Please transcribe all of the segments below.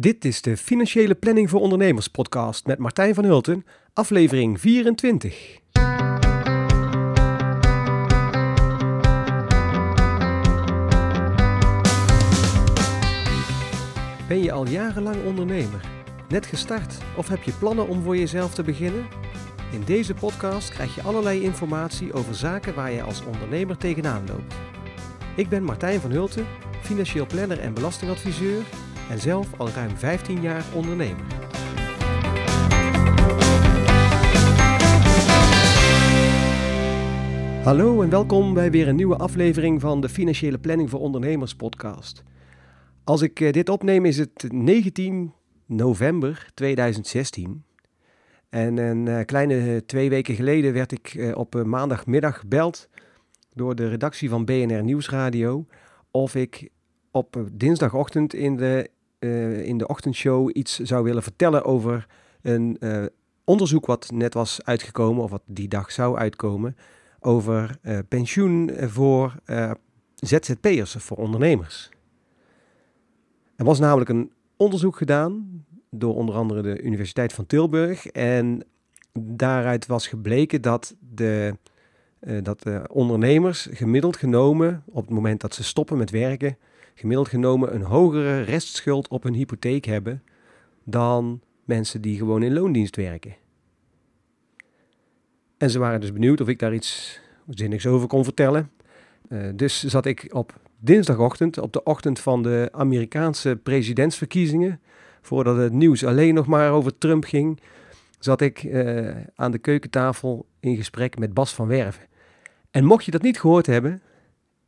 Dit is de Financiële Planning voor Ondernemers podcast met Martijn van Hulten, aflevering 24. Ben je al jarenlang ondernemer? Net gestart of heb je plannen om voor jezelf te beginnen? In deze podcast krijg je allerlei informatie over zaken waar je als ondernemer tegenaan loopt. Ik ben Martijn van Hulten, financieel planner en belastingadviseur en zelf al ruim 15 jaar ondernemer. Hallo en welkom bij weer een nieuwe aflevering van de Financiële Planning voor Ondernemers podcast. Als ik eh, dit opneem is het 19 november 2016. En een eh, kleine twee weken geleden werd ik eh, op maandagmiddag gebeld door de redactie van BNR Nieuwsradio of ik op dinsdagochtend in de, in de ochtendshow iets zou willen vertellen over een onderzoek wat net was uitgekomen, of wat die dag zou uitkomen, over pensioen voor ZZP'ers, voor ondernemers. Er was namelijk een onderzoek gedaan door onder andere de Universiteit van Tilburg. En daaruit was gebleken dat de, dat de ondernemers gemiddeld genomen, op het moment dat ze stoppen met werken, gemiddeld genomen een hogere restschuld op hun hypotheek hebben dan mensen die gewoon in loondienst werken. En ze waren dus benieuwd of ik daar iets zinnigs over kon vertellen. Uh, dus zat ik op dinsdagochtend, op de ochtend van de Amerikaanse presidentsverkiezingen, voordat het nieuws alleen nog maar over Trump ging, zat ik uh, aan de keukentafel in gesprek met Bas van Werven. En mocht je dat niet gehoord hebben,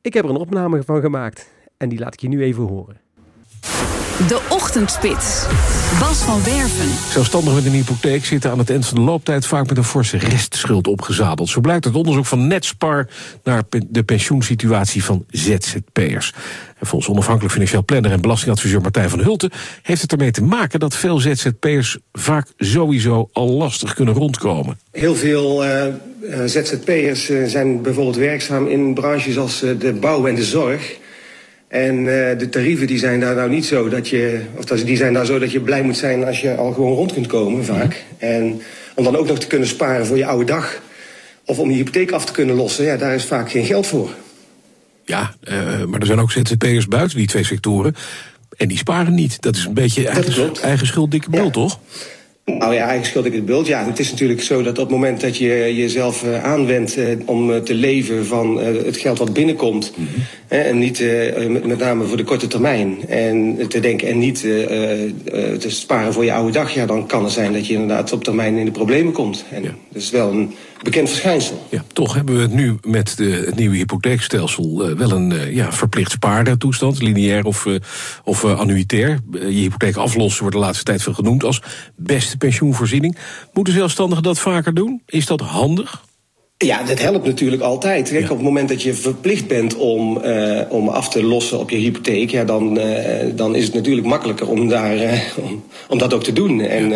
ik heb er een opname van gemaakt en die laat ik je nu even horen. De Ochtendspits. Bas van Werven. Zelfstandigen met een hypotheek zitten aan het eind van de looptijd vaak met een forse restschuld opgezadeld. Zo blijkt uit onderzoek van Netspar naar de pensioensituatie van ZZP'ers. En volgens onafhankelijk financieel planner en belastingadviseur Martijn van Hulten heeft het ermee te maken dat veel ZZP'ers vaak sowieso al lastig kunnen rondkomen. Heel veel uh, eh, eh, ZZP'ers uh, zijn bijvoorbeeld werkzaam in branches als de bouw en de zorg. En uh, de tarieven die zijn daar nou niet zo dat je, of die zijn daar zo dat je blij moet zijn als je al gewoon rond kunt komen, vaak. En om dan ook nog te kunnen sparen voor je oude dag, of om je hypotheek af te kunnen lossen, ja, daar is vaak geen geld voor. Ja, uh, maar er zijn ook ZZP'ers buiten die twee sectoren. En die sparen niet. Dat is een beetje eigen, eigen schuld, dikke ja. toch? Nou ja, eigen schuld, het beeld. Ja, het is natuurlijk zo dat op het moment dat je jezelf uh, aanwendt uh, om uh, te leven van het geld wat binnenkomt. Mm -hmm. en niet met, met, name voor de korte termijn. En te denken en niet te sparen voor je oude dag. Ja, dan kan het zijn dat je inderdaad op termijn in de problemen komt. En ja. dat is wel een bekend verschijnsel. Ja, toch hebben we het nu met de, het nieuwe hypotheekstelsel uh, wel een uh, ja, verplicht spaartoestand, lineair of, uh, of annuitair. je hypotheek aflossen wordt de laatste tijd veel genoemd als beste pensioenvoorziening. Moeten zelfstandigen dat vaker doen? Is dat handig? Ja, dat helpt natuurlijk altijd. Kijk, ja. Op het moment dat je verplicht bent om, uh, om af te lossen op je hypotheek, ja, dan, uh, dan is het natuurlijk makkelijker om, daar, uh, om, om dat ook te doen. En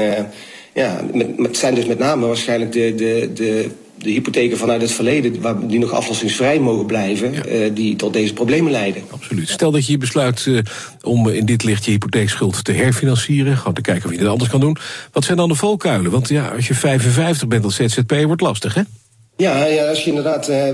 ja, met, het zijn dus met name waarschijnlijk de, de, de, de hypotheken vanuit het verleden, waar, die nog aflossingsvrij mogen blijven, ja. die tot deze problemen leiden. Absoluut. Stel dat je besluit om in dit licht je hypotheekschuld te herfinancieren, gewoon te kijken of je het anders kan doen. Wat zijn dan de valkuilen? Want ja, als je 55 bent als ZZP, wordt lastig, hè? Ja, ja, als je inderdaad uh,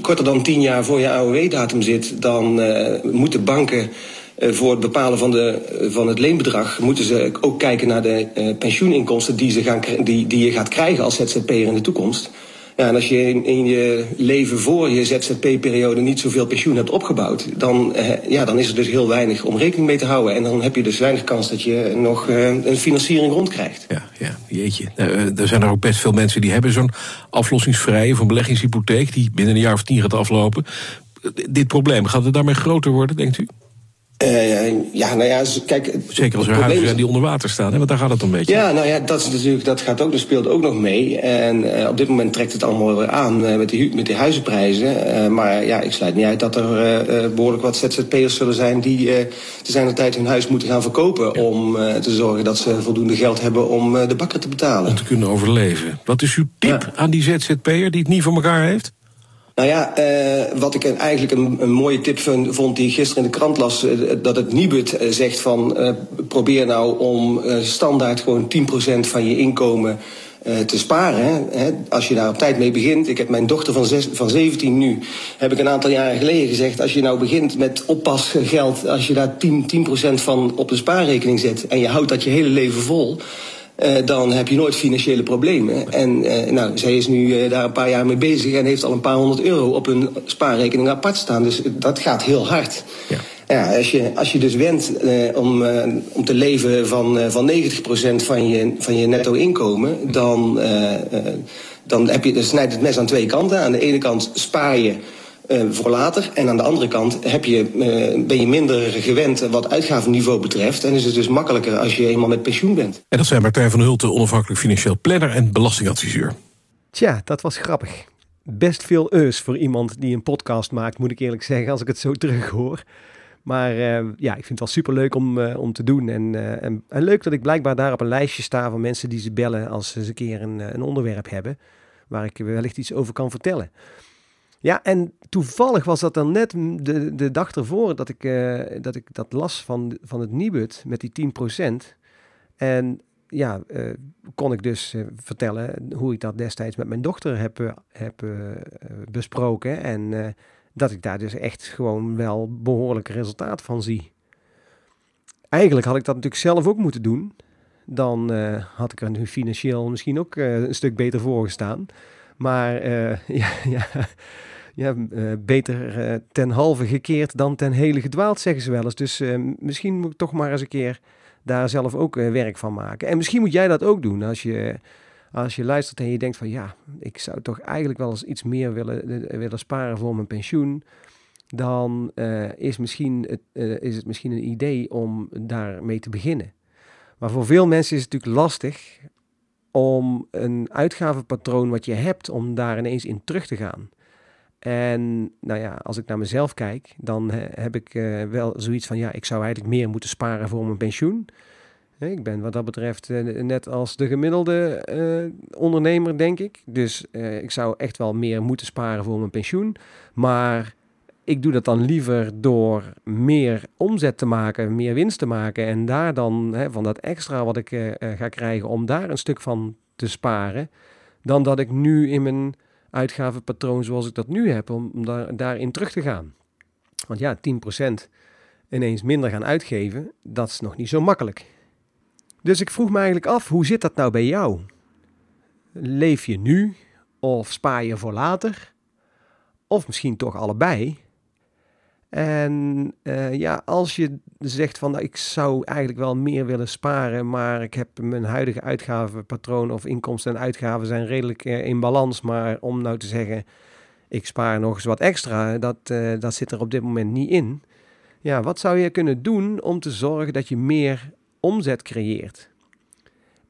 korter dan tien jaar voor je AOW-datum zit, dan uh, moeten banken voor het bepalen van, de, van het leenbedrag, moeten ze ook kijken naar de pensioeninkomsten die, ze gaan, die, die je gaat krijgen als ZZP'er in de toekomst. Ja, en als je in, je leven voor je ZZP-periode niet zoveel pensioen hebt opgebouwd, dan, eh, ja, dan is er dus heel weinig om rekening mee te houden. En dan heb je dus weinig kans dat je nog eh, een financiering rondkrijgt. Ja, ja jeetje. Nou, er zijn er ook best veel mensen die hebben zo'n aflossingsvrije een beleggingshypotheek die binnen een jaar of tien gaat aflopen. Dit probleem, gaat het daarmee groter worden, denkt u? Uh, ja, nou ja, kijk. Zeker als er huizen zijn die onder water staan, hè? want daar gaat het een beetje. Ja, nou ja, dat, is natuurlijk, dat, gaat ook, dat speelt ook nog mee. En uh, op dit moment trekt het allemaal weer aan uh, met, die, met die huizenprijzen. maar ja, ik sluit niet uit dat er behoorlijk wat ZZP'ers zullen zijn die te zijn de tijd hun huis moeten gaan verkopen. Ja. Om te zorgen dat ze voldoende geld hebben om de bakker te betalen. Om te kunnen overleven. Wat is uw tip ja. aan die ZZP'er die het niet voor elkaar heeft? Nou ja, uh, wat ik eigenlijk een, een mooie tip vond, die gisteren in de krant las, uh, dat het Nibud uh, zegt van probeer nou om standaard gewoon 10% van je inkomen te sparen. Hè. Als je daar op tijd mee begint. Ik heb mijn dochter van, van 17 nu, heb ik een aantal jaren geleden gezegd, als je nou begint met oppasgeld, als je daar 10%, 10 van op de spaarrekening zet en je houdt dat je hele leven vol uh, dan heb je nooit financiële problemen. En uh, nou, zij is nu uh, daar een paar jaar mee bezig en heeft al een paar honderd euro op een spaarrekening apart staan. Dus dat gaat heel hard. Ja. Ja, als, je, als je dus wendt om, om te leven van, van 90% van je, van je netto inkomen, dan, dan, heb je, dan snijdt het mes aan twee kanten. Aan de ene kant spaar je uh, voor later. En aan de andere kant heb je, uh, ben je minder gewend wat uitgavenniveau betreft. En is het dus makkelijker als je eenmaal met pensioen bent. En dat zijn Martijn van Hulten, onafhankelijk financieel planner en belastingadviseur. Tja, dat was grappig. Best veel eus voor iemand die een podcast maakt, moet ik eerlijk zeggen, als ik het zo terug hoor. Maar uh, ja, ik vind het wel super leuk om, om te doen. En, en, en, leuk dat ik blijkbaar daar op een lijstje sta van mensen die ze bellen als ze eens een keer een, een onderwerp hebben waar ik wellicht iets over kan vertellen. Ja, en toevallig was dat dan net de, de dag ervoor dat ik, uh, dat ik dat las van, van het Nibud met die 10%. En ja, uh, kon ik dus uh, vertellen hoe ik dat destijds met mijn dochter heb, heb besproken. En dat ik daar dus echt gewoon wel behoorlijk resultaat van zie. Eigenlijk had ik dat natuurlijk zelf ook moeten doen. Dan had ik er nu financieel misschien ook een stuk beter voor gestaan. Maar ja, ja ja, uh, beter uh, ten halve gekeerd dan ten hele gedwaald, zeggen ze wel eens. Dus uh, misschien moet ik toch maar eens een keer daar zelf ook werk van maken. En misschien moet jij dat ook doen als je, als je luistert en je denkt van ja, ik zou toch eigenlijk wel eens iets meer willen, willen sparen voor mijn pensioen. Dan is, misschien het, is het misschien een idee om daarmee te beginnen. Maar voor veel mensen is het natuurlijk lastig om een uitgavenpatroon wat je hebt, om daar ineens in terug te gaan. En nou ja, als ik naar mezelf kijk, dan heb ik uh, wel zoiets van, ja, ik zou eigenlijk meer moeten sparen voor mijn pensioen. Ik ben wat dat betreft uh, net als de gemiddelde uh, ondernemer, denk ik. Dus ik zou echt wel meer moeten sparen voor mijn pensioen. Maar ik doe dat dan liever door meer omzet te maken, meer winst te maken. En daar dan hè, van dat extra wat ik ga krijgen, om daar een stuk van te sparen. Dan dat ik nu in mijn uitgavenpatroon zoals ik dat nu heb, om daar, daarin terug te gaan. Want ja, 10% ineens minder gaan uitgeven, dat is nog niet zo makkelijk. Dus ik vroeg me eigenlijk af, hoe zit dat nou bij jou? Leef je nu of spaar je voor later? Of misschien toch allebei? En uh, ja, als je zegt van nou, ik zou eigenlijk wel meer willen sparen, maar ik heb mijn huidige uitgavenpatroon of inkomsten en uitgaven zijn redelijk uh, in balans. Maar om nou te zeggen, ik spaar nog eens wat extra, dat, uh, dat zit er op dit moment niet in. Ja, wat zou je kunnen doen om te zorgen dat je meer omzet creëert?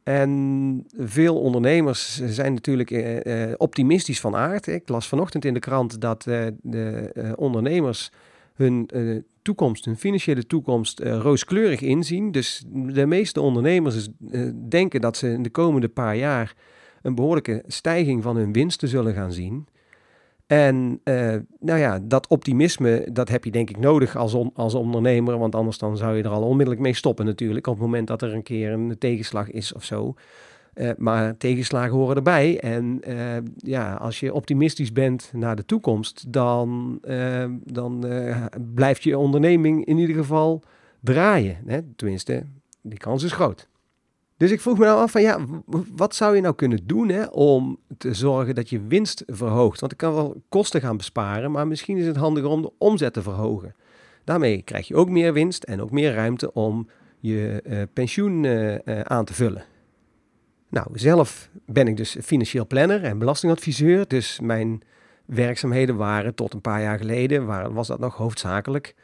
En veel ondernemers zijn natuurlijk optimistisch van aard. Ik las vanochtend in de krant dat de ondernemers hun uh, toekomst, hun financiële toekomst, uh, rooskleurig inzien. Dus de meeste ondernemers uh, denken dat ze in de komende paar jaar een behoorlijke stijging van hun winsten zullen gaan zien. En nou ja, dat optimisme, dat heb je denk ik nodig als, on, als ondernemer, want anders dan zou je er al onmiddellijk mee stoppen natuurlijk, op het moment dat er een keer een tegenslag is of zo. Uh, maar tegenslagen horen erbij. En uh, ja, als je optimistisch bent naar de toekomst, dan, uh, dan blijft je onderneming in ieder geval draaien. Hè? Tenminste, die kans is groot. Dus ik vroeg me nou af van ja, wat zou je nou kunnen doen hè, om te zorgen dat je winst verhoogt? Want ik kan wel kosten gaan besparen, maar misschien is het handiger om de omzet te verhogen. Daarmee krijg je ook meer winst en ook meer ruimte om je pensioen aan te vullen. Nou, zelf ben ik dus financieel planner en belastingadviseur. Dus mijn werkzaamheden waren tot een paar jaar geleden, waar, was dat nog hoofdzakelijk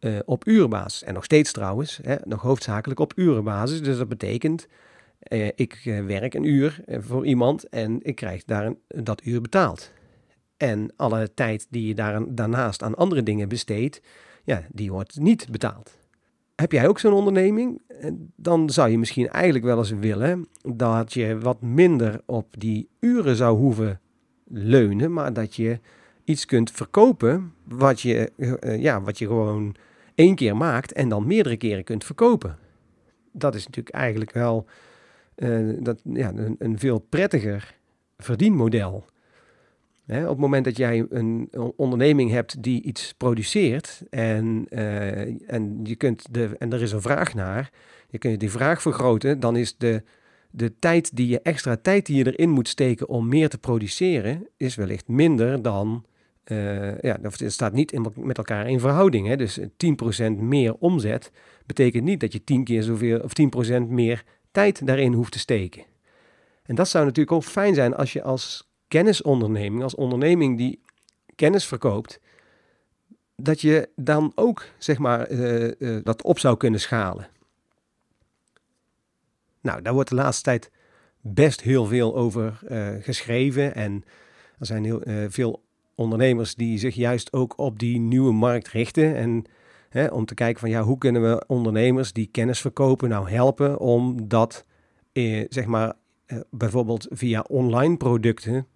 uh, op urenbasis. En nog steeds trouwens, hè, nog hoofdzakelijk op urenbasis. Dus dat betekent, uh, ik uh, werk een uur voor iemand en ik krijg daar een, dat uur betaald. En alle tijd die je daar, daarnaast aan andere dingen besteedt, ja, die wordt niet betaald. Heb jij ook zo'n onderneming? Dan zou je misschien eigenlijk wel eens willen dat je wat minder op die uren zou hoeven leunen, maar dat je iets kunt verkopen wat je, eh, ja, wat je gewoon één keer maakt en dan meerdere keren kunt verkopen. Dat is natuurlijk eigenlijk wel eh, dat, ja, een, een veel prettiger verdienmodel. Op het moment dat jij een onderneming hebt die iets produceert en, uh, en, je kunt de, en er is een vraag naar, je kunt die vraag vergroten, dan is de, de tijd die je extra tijd die je erin moet steken om meer te produceren, is wellicht minder dan. Uh, ja, het staat niet in, met elkaar in verhouding. Hè? Dus 10% meer omzet betekent niet dat je 10 keer zoveel of 10% meer tijd daarin hoeft te steken. En dat zou natuurlijk ook fijn zijn als je als kennisonderneming, als onderneming die kennis verkoopt, dat je dan ook zeg maar uh, uh, dat op zou kunnen schalen. Nou, daar wordt de laatste tijd best heel veel over uh, geschreven en er zijn heel veel ondernemers die zich juist ook op die nieuwe markt richten en hè, om te kijken van ja, hoe kunnen we ondernemers die kennis verkopen nou helpen om dat zeg maar bijvoorbeeld via online producten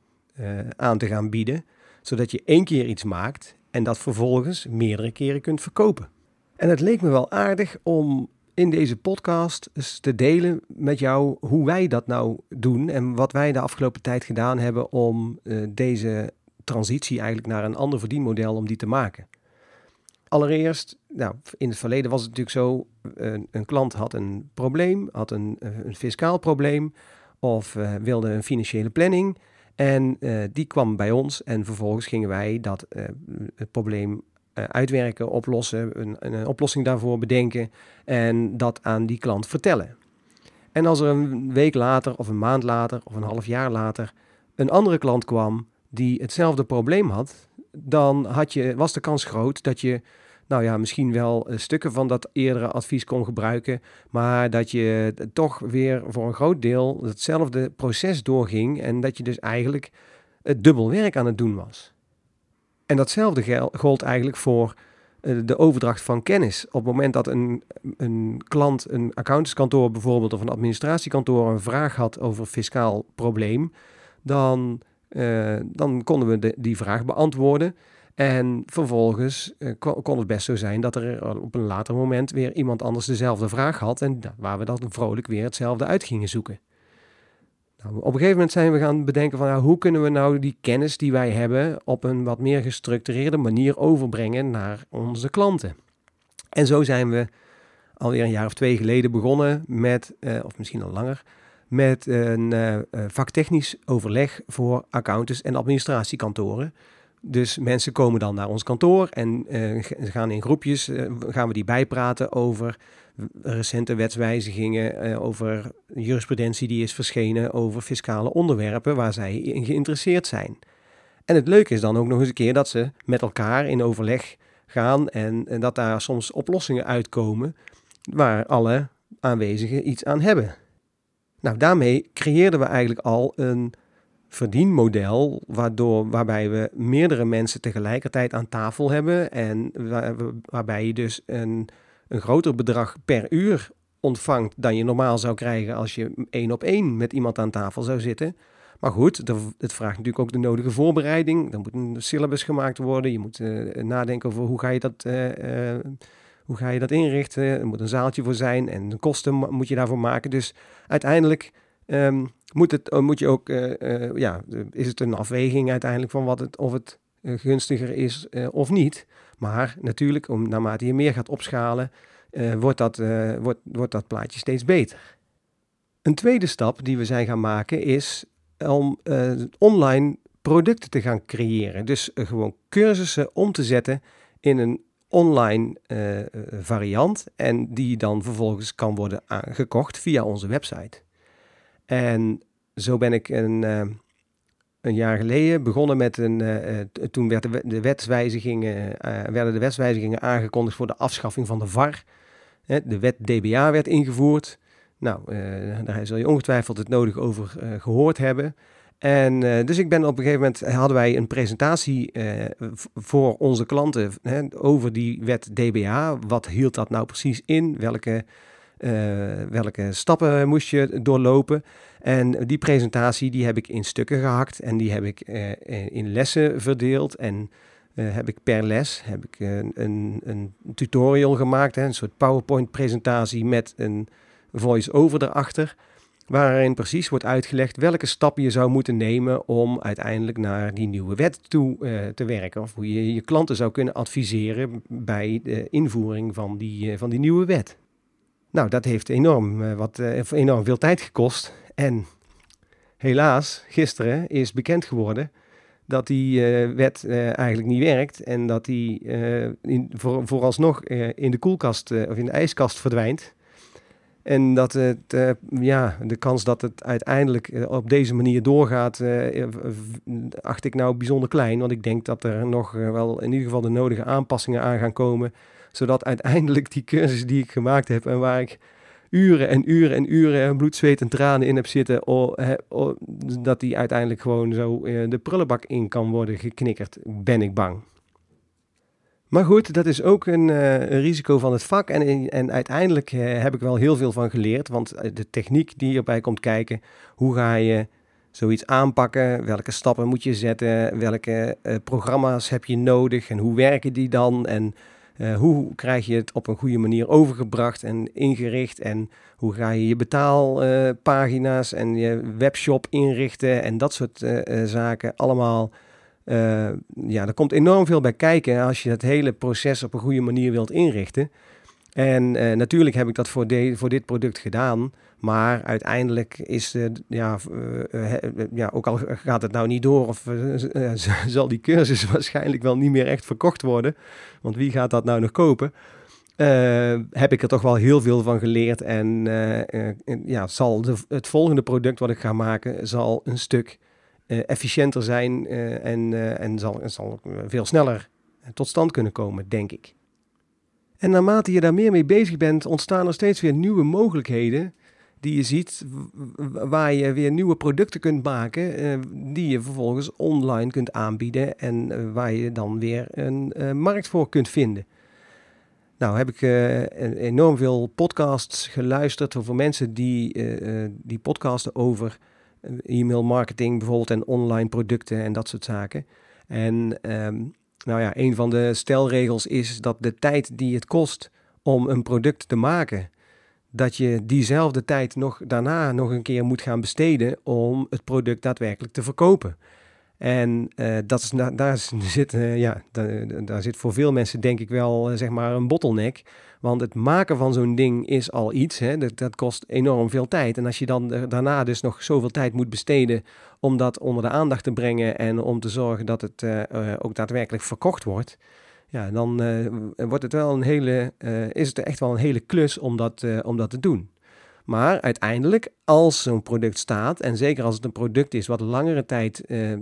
aan te gaan bieden, zodat je één keer iets maakt en dat vervolgens meerdere keren kunt verkopen. En het leek me wel aardig om in deze podcast te delen met jou hoe wij dat nou doen en wat wij de afgelopen tijd gedaan hebben om uh, deze transitie eigenlijk naar een ander verdienmodel om die te maken. Allereerst, nou, in het verleden was het natuurlijk zo, een, een klant had een probleem, had een, een fiscaal probleem of wilde een financiële planning. En uh, die kwam bij ons en vervolgens gingen wij dat uh, het probleem uh, uitwerken, oplossen, een, een, oplossing daarvoor bedenken en dat aan die klant vertellen. En als er een week later of een maand later of een half jaar later een andere klant kwam die hetzelfde probleem had, dan had je, was de kans groot dat je nou ja, misschien wel eh, stukken van dat eerdere advies kon gebruiken, maar dat je toch weer voor een groot deel hetzelfde proces doorging en dat je dus eigenlijk het dubbel werk aan het doen was. En datzelfde gold eigenlijk voor eh, de overdracht van kennis. Op het moment dat een, een klant, een accountantskantoor bijvoorbeeld of een administratiekantoor een vraag had over een fiscaal probleem, dan, dan konden we die vraag beantwoorden. En vervolgens uh, kon, het best zo zijn dat er op een later moment weer iemand anders dezelfde vraag had en waar we dan vrolijk weer hetzelfde uit gingen zoeken. Nou, op een gegeven moment zijn we gaan bedenken van hoe kunnen we nou die kennis die wij hebben op een wat meer gestructureerde manier overbrengen naar onze klanten. En zo zijn we alweer een jaar of twee geleden begonnen met, uh, of misschien al langer, met een vaktechnisch overleg voor accountants en administratiekantoren. Dus mensen komen dan naar ons kantoor en uh, gaan in groepjes, uh, gaan we die bijpraten over recente wetswijzigingen, uh, over jurisprudentie die is verschenen, over fiscale onderwerpen waar zij in geïnteresseerd zijn. En het leuke is dan ook nog eens een keer dat ze met elkaar in overleg gaan en, en dat daar soms oplossingen uitkomen waar alle aanwezigen iets aan hebben. Nou, daarmee creëerden we eigenlijk al een verdienmodel waardoor, waarbij we meerdere mensen tegelijkertijd aan tafel hebben en waar, waarbij je dus een, een groter bedrag per uur ontvangt dan je normaal zou krijgen als je één op één met iemand aan tafel zou zitten. Maar goed, het vraagt natuurlijk ook de nodige voorbereiding. Er moet een syllabus gemaakt worden. Je moet uh, nadenken over hoe ga je dat, uh, uh, hoe ga je dat inrichten. Er moet een zaaltje voor zijn en de kosten moet je daarvoor maken. Dus uiteindelijk um, moet, het, eh, moet je ook, uh, uh, ja, is het een afweging uiteindelijk van wat het, of het gunstiger is of niet. Maar natuurlijk, om, naarmate je meer gaat opschalen, wordt, dat, wordt, wordt dat plaatje steeds beter. Een tweede stap die we zijn gaan maken is om online producten te gaan creëren. Dus gewoon cursussen om te zetten in een online variant en die dan vervolgens kan worden gekocht via onze website. En zo ben ik een, uh, een jaar geleden begonnen met een. Uh, toen werd de, de wetswijzigingen, werden de wetswijzigingen aangekondigd voor de afschaffing van de VAR. de wet DBA werd ingevoerd. Nou, daar zul je ongetwijfeld het nodig over gehoord hebben. En dus ik ben op een gegeven moment hadden wij een presentatie voor onze klanten hè, over die wet DBA. Wat hield dat nou precies in? Welke welke stappen moest je doorlopen. En die presentatie die heb ik in stukken gehakt en die heb ik in lessen verdeeld. En heb ik per les heb ik, een, een, tutorial gemaakt, hè, een soort PowerPoint-presentatie met een voice-over erachter waarin precies wordt uitgelegd welke stappen je zou moeten nemen om uiteindelijk naar die nieuwe wet toe te werken. Of hoe je je klanten zou kunnen adviseren bij de invoering van die, van die nieuwe wet. Nou, dat heeft enorm, uh, wat, enorm veel tijd gekost. En helaas, gisteren is bekend geworden dat die wet eigenlijk niet werkt en dat die voor, vooralsnog in de koelkast of in de ijskast verdwijnt. En dat het, ja, de kans dat het uiteindelijk op deze manier doorgaat, acht ik nou bijzonder klein. Want ik denk dat er nog wel in ieder geval de nodige aanpassingen aan gaan komen. Zodat uiteindelijk die cursus die ik gemaakt heb en waar ik uren en uren en uren bloed, zweet en tranen in heb zitten, oh, dat die uiteindelijk gewoon zo de prullenbak in kan worden geknikkerd, ben ik bang. Maar goed, dat is ook een, uh, een risico van het vak. En, en uiteindelijk uh, heb ik wel heel veel van geleerd. Want eh, de techniek die erbij komt kijken, hoe ga je zoiets aanpakken? Welke stappen moet je zetten? Welke programma's heb je nodig? En hoe werken die dan? En hoe krijg je het op een goede manier overgebracht en ingericht? En hoe ga je je betaalpagina's en je webshop inrichten? En dat soort zaken allemaal ja, er komt enorm veel bij kijken als je het hele proces op een goede manier wilt inrichten. En uh, natuurlijk heb ik dat voor, de, voor dit product gedaan. Maar uiteindelijk is, uh, ja, ja, ook al gaat het nou niet door, of zal die cursus waarschijnlijk wel niet meer echt verkocht worden. Want wie gaat dat nou nog kopen? heb ik er toch wel heel veel van geleerd. En ja, zal de, het volgende product wat ik ga maken, zal een stuk efficiënter zijn en, en zal, zal veel sneller tot stand kunnen komen, denk ik. En naarmate je daar meer mee bezig bent, ontstaan er steeds weer nieuwe mogelijkheden die je ziet, waar je weer nieuwe producten kunt maken, die je vervolgens online kunt aanbieden en waar je dan weer een markt voor kunt vinden. Nou heb ik enorm veel podcasts geluisterd over mensen die, die podcasten over e-mail marketing bijvoorbeeld en online producten en dat soort zaken. En ehm, nou ja, een van de stelregels is dat de tijd die het kost om een product te maken, dat je diezelfde tijd nog daarna nog een keer moet gaan besteden om het product daadwerkelijk te verkopen. En uh, dat is, daar, zit, uh, ja, daar, daar, zit voor veel mensen denk ik wel uh, zeg maar een bottleneck. Want het maken van zo'n ding is al iets. Hè? Dat, dat, kost enorm veel tijd. En als je dan daarna dus nog zoveel tijd moet besteden om dat onder de aandacht te brengen en om te zorgen dat het ook daadwerkelijk verkocht wordt. Ja, dan wordt het wel een hele, is het echt wel een hele klus om dat, om dat te doen. Maar uiteindelijk, als zo'n product staat, en zeker als het een product is wat langere tijd uh, uh,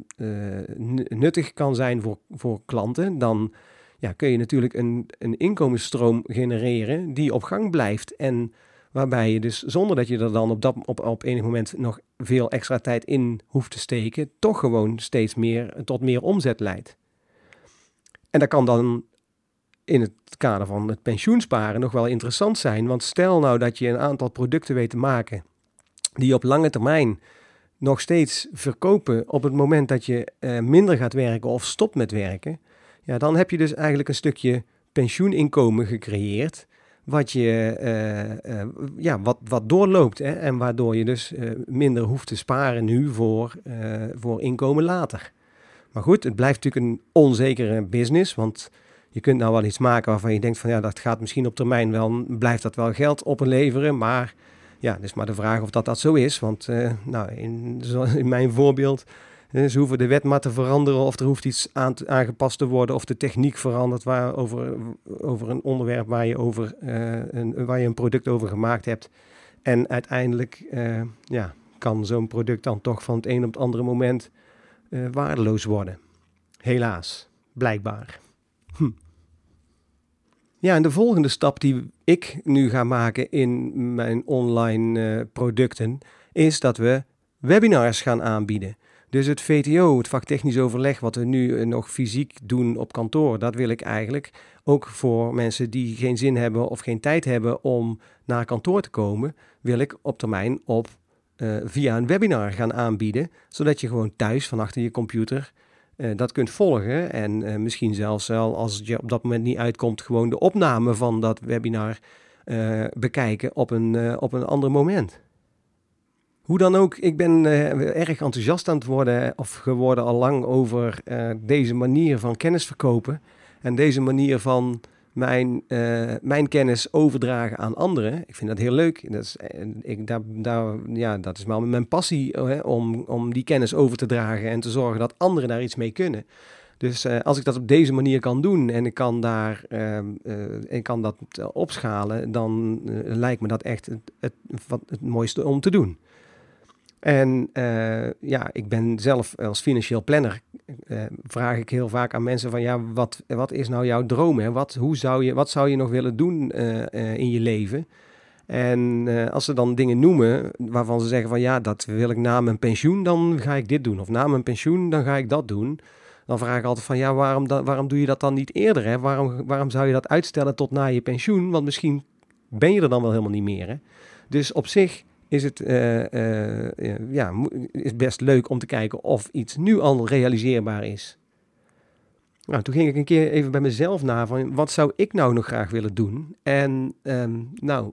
nuttig kan zijn voor, voor klanten, dan ja, kun je natuurlijk een, een inkomensstroom genereren die op gang blijft. En waarbij je dus zonder dat je er dan op, dat, op, op enig moment nog veel extra tijd in hoeft te steken, toch gewoon steeds meer tot meer omzet leidt. En dat kan dan in het kader van het pensioensparen nog wel interessant zijn. Want stel nou dat je een aantal producten weet te maken die op lange termijn nog steeds verkopen op het moment dat je uh, minder gaat werken of stopt met werken. Ja, dan heb je dus eigenlijk een stukje pensioeninkomen gecreëerd. Wat, je, uh, uh, ja, wat, wat doorloopt hè, en waardoor je dus minder hoeft te sparen nu voor, voor inkomen later. Maar goed, het blijft natuurlijk een onzekere business, want je kunt nou wel iets maken waarvan je denkt van ja, dat gaat misschien op termijn wel, blijft dat wel geld opleveren. Maar ja, het is maar de vraag of dat dat zo is. Want uh, nou, in, in mijn voorbeeld, uh, ze hoeven de wet maar te veranderen of er hoeft iets aan aangepast te worden of de techniek verandert waar, over, over een onderwerp waar je, over, uh, een, waar je een product over gemaakt hebt. En uiteindelijk ja, kan zo'n product dan toch van het een op het andere moment waardeloos worden. Helaas, blijkbaar. Ja, en de volgende stap die ik nu ga maken in mijn online uh, producten is dat we webinars gaan aanbieden. Dus het VTO, het vaktechnisch overleg, wat we nu nog fysiek doen op kantoor, dat wil ik eigenlijk ook voor mensen die geen zin hebben of geen tijd hebben om naar kantoor te komen, wil ik op termijn op uh, via een webinar gaan aanbieden, zodat je gewoon thuis van achter je computer uh, dat kunt volgen en uh, misschien zelfs wel als je op dat moment niet uitkomt, gewoon de opname van dat webinar bekijken op een, op een ander moment. Hoe dan ook, ik ben erg enthousiast aan het worden of geworden al lang over deze manier van kennis verkopen en deze manier van mijn, uh, mijn kennis overdragen aan anderen. Ik vind dat heel leuk. Dat is, eh, ik, daar, daar, ja, dat is mijn passie hè, om, om die kennis over te dragen en te zorgen dat anderen daar iets mee kunnen. Dus uh, als ik dat op deze manier kan doen en ik kan, daar, uh, kan dat opschalen, dan lijkt me dat echt het, het, het mooiste om te doen. En uh, ja, ik ben zelf als financieel planner, uh, vraag ik heel vaak aan mensen van ja, wat, wat is nou jouw droom? Hè? Wat, hoe zou je, wat zou je nog willen doen uh, in je leven? En als ze dan dingen noemen waarvan ze zeggen van ja, dat wil ik na mijn pensioen, dan ga ik dit doen. Of na mijn pensioen, dan ga ik dat doen. Dan vraag ik altijd van ja, waarom, waarom doe je dat dan niet eerder? Hè? Waarom, waarom zou je dat uitstellen tot na je pensioen? Want misschien ben je er dan wel helemaal niet meer. Hè? Dus op zich is het uh, uh, ja, is best leuk om te kijken of iets nu al realiseerbaar is. Nou, toen ging ik een keer even bij mezelf na van wat zou ik nou nog graag willen doen? En um, nou,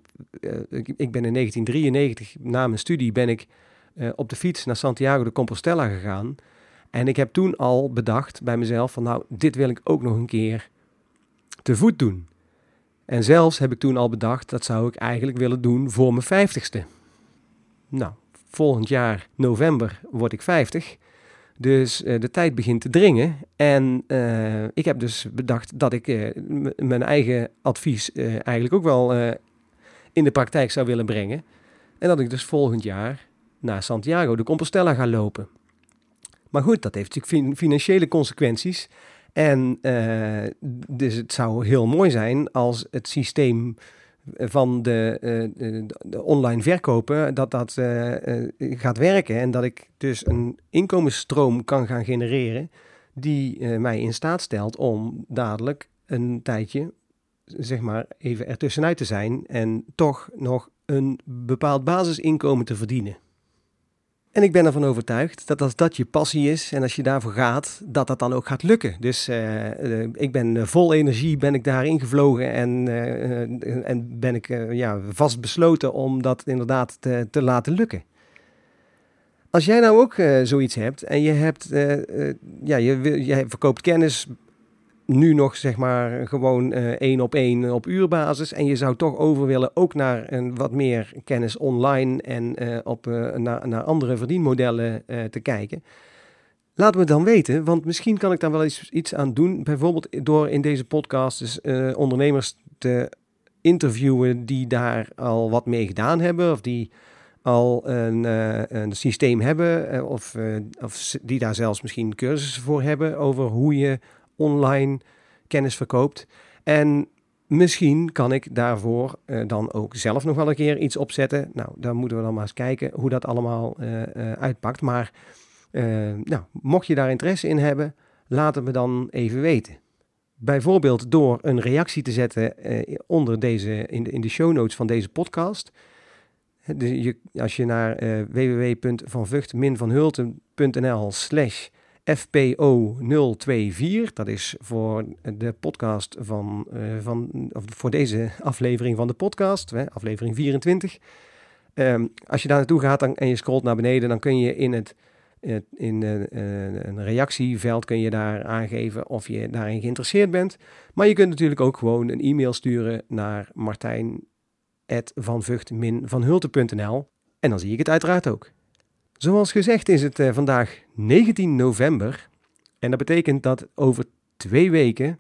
ik, ik, ben in 1993 na mijn studie ben ik op de fiets naar Santiago de Compostela gegaan. En ik heb toen al bedacht bij mezelf van nou, dit wil ik ook nog een keer te voet doen. En zelfs heb ik toen al bedacht, dat zou ik eigenlijk willen doen voor mijn vijftigste. Nou, volgend jaar november word ik 50. Dus uh, de tijd begint te dringen. En uh, ik heb dus bedacht dat ik uh, mijn eigen advies eigenlijk ook wel in de praktijk zou willen brengen. En dat ik dus volgend jaar naar Santiago de Compostela ga lopen. Maar goed, dat heeft natuurlijk financiële consequenties. En dus het zou heel mooi zijn als het systeem van de, uh, de, online verkopen, dat dat uh, gaat werken. En dat ik dus een inkomensstroom kan gaan genereren die mij in staat stelt om dadelijk een tijdje, zeg maar, even ertussenuit te zijn en toch nog een bepaald basisinkomen te verdienen. En ik ben ervan overtuigd dat als dat je passie is en als je daarvoor gaat, dat dat dan ook gaat lukken. Dus uh, ik ben uh, vol energie, ben ik daarin gevlogen en, en ben ik ja, vast besloten om dat inderdaad te, te laten lukken. Als jij nou ook zoiets hebt en je, hebt, ja, je, je verkoopt kennis nu nog zeg maar gewoon uh, één op één op uurbasis. En je zou toch over willen ook naar een wat meer kennis online en uh, op, uh, naar, naar andere verdienmodellen te kijken. Laat me dan weten, want misschien kan ik daar wel iets, iets aan doen. Bijvoorbeeld door in deze podcast dus, ondernemers te interviewen die daar al wat mee gedaan hebben. Of die al een, een systeem hebben. of, of die daar zelfs misschien cursussen voor hebben over hoe je online kennis verkoopt. En misschien kan ik daarvoor uh, dan ook zelf nog wel een keer iets opzetten. Nou, daar moeten we dan maar eens kijken hoe dat allemaal uh, uh, uitpakt. Maar nou, mocht je daar interesse in hebben, laat het me dan even weten. Bijvoorbeeld door een reactie te zetten onder deze, in, de, in de show notes van deze podcast. Dus je, als je naar www.vanvucht-vanhulten.nl slash FPO 024. Dat is voor de podcast van, uh, van of voor deze aflevering van de podcast, hè, aflevering 24. Um, ehm, als je daar naartoe gaat dan, en je scrolt naar beneden, dan kun je in het in uh, een reactieveld kun je daar aangeven of je daarin geïnteresseerd bent. Maar je kunt natuurlijk ook gewoon een e-mail sturen naar martijn.vanvucht-vanhulte.nl en dan zie ik het uiteraard ook. Zoals gezegd is het uh, vandaag 19 november. En dat betekent dat over twee weken,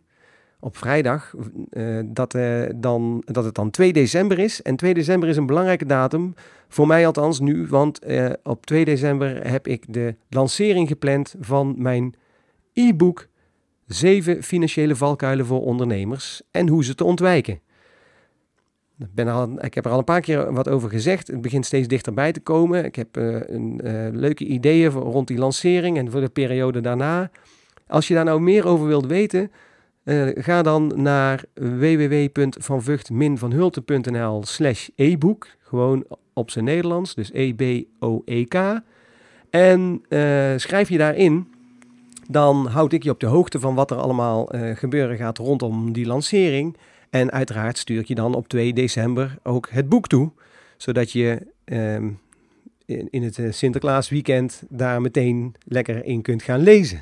op vrijdag, uh, dat, uh, dan, dat het dan 2 december is. En 2 december is een belangrijke datum, voor mij althans nu. Want op 2 december heb ik de lancering gepland van mijn e-book 7 financiële valkuilen voor ondernemers en hoe ze te ontwijken. Ben al, ik heb er al een paar keer wat over gezegd. Het begint steeds dichterbij te komen. Ik heb uh, een, uh, leuke ideeën voor, rond die lancering en voor de periode daarna. Als je daar nou meer over wilt weten, uh, ga dan naar www.vanvucht-vanhulte.nl slash e-book. Gewoon op zijn Nederlands, dus E-B-O-E-K. En schrijf je daarin dan houd ik je op de hoogte van wat er allemaal gebeuren gaat rondom die lancering. En uiteraard stuur ik je dan op 2 december ook het boek toe, zodat je um, in, het uh, Sinterklaas weekend daar meteen lekker in kunt gaan lezen.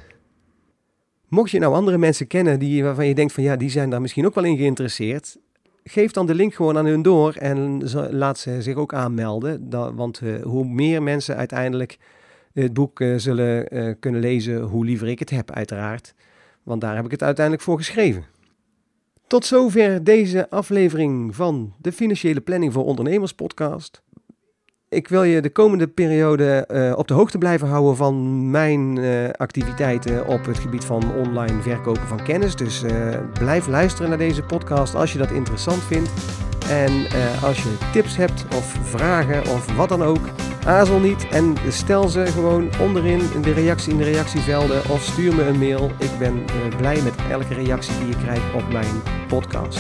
Mocht je nou andere mensen kennen die, waarvan je denkt van ja, die zijn daar misschien ook wel in geïnteresseerd, geef dan de link gewoon aan hun door en laat ze zich ook aanmelden. Want uh, hoe meer mensen uiteindelijk het boek uh, zullen kunnen lezen, hoe liever ik het heb, uiteraard. Want daar heb ik het uiteindelijk voor geschreven. Tot zover deze aflevering van de Financiële Planning voor Ondernemers podcast. Ik wil je de komende periode uh, op de hoogte blijven houden van mijn uh, activiteiten op het gebied van online verkopen van kennis. Dus uh, blijf luisteren naar deze podcast als je dat interessant vindt. En als je tips hebt of vragen of wat dan ook, aarzel niet en stel ze gewoon onderin in de reactie in de reactievelden of stuur me een mail. Ik ben blij met elke reactie die je krijgt op mijn podcast.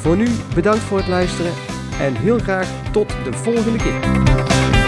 Voor nu bedankt voor het luisteren en heel graag tot de volgende keer.